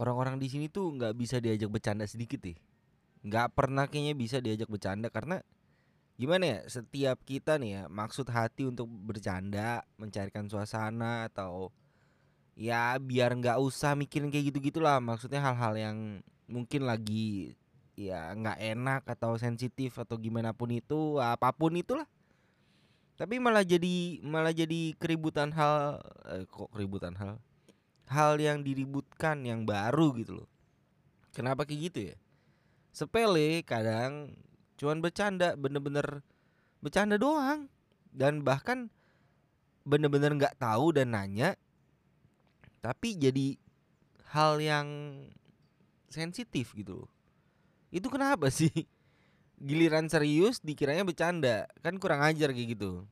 orang-orang di sini tuh nggak bisa diajak bercanda sedikit deh nggak pernah kayaknya bisa diajak bercanda karena gimana ya setiap kita nih ya maksud hati untuk bercanda mencarikan suasana atau ya biar nggak usah mikirin kayak gitu gitulah maksudnya hal-hal yang mungkin lagi ya nggak enak atau sensitif atau gimana pun itu apa pun itulah. Tapi malah jadi malah jadi keributan hal eh, kok keributan hal hal yang diributkan yang baru gitu loh. Kenapa kayak gitu ya? Sepele kadang cuman bercanda bener-bener bercanda doang. Dan bahkan bener-bener nggak tahu dan nanya tapi jadi hal yang sensitif gitu loh. Itu kenapa sih? Giliran serius dikiranya bercanda. Kan kurang ajar kayak gitu.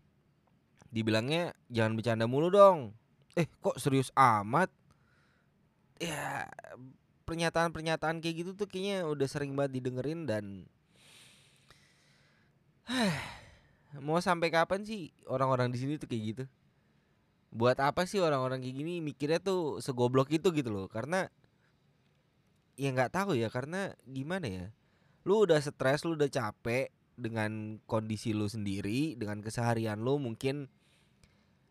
Dibilangnya jangan bercanda mulu dong. Eh kok serius amat ya pernyataan-pernyataan kayak gitu tuh kayaknya udah sering banget didengerin dan mau sampai kapan sih orang-orang di sini tuh kayak gitu? Buat apa sih orang-orang kayak gini mikirnya tuh segoblok itu gitu loh karena ya nggak tahu ya karena gimana ya lu udah stres lu udah capek dengan kondisi lu sendiri dengan keseharian lu mungkin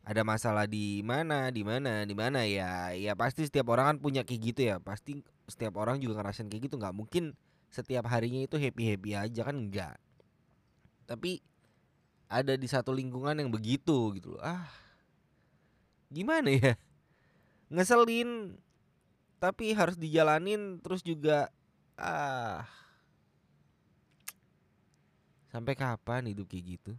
ada masalah di mana di mana di mana ya ya pasti setiap orang kan punya kayak gitu ya. Pasti setiap orang juga ngerasain kayak gitu. Nggak mungkin setiap harinya itu happy happy aja kan enggak tapi ada di satu lingkungan yang begitu gitu loh. Ah gimana ya? Ngeselin tapi harus dijalanin terus juga ah. Sampai kapan hidup kayak gitu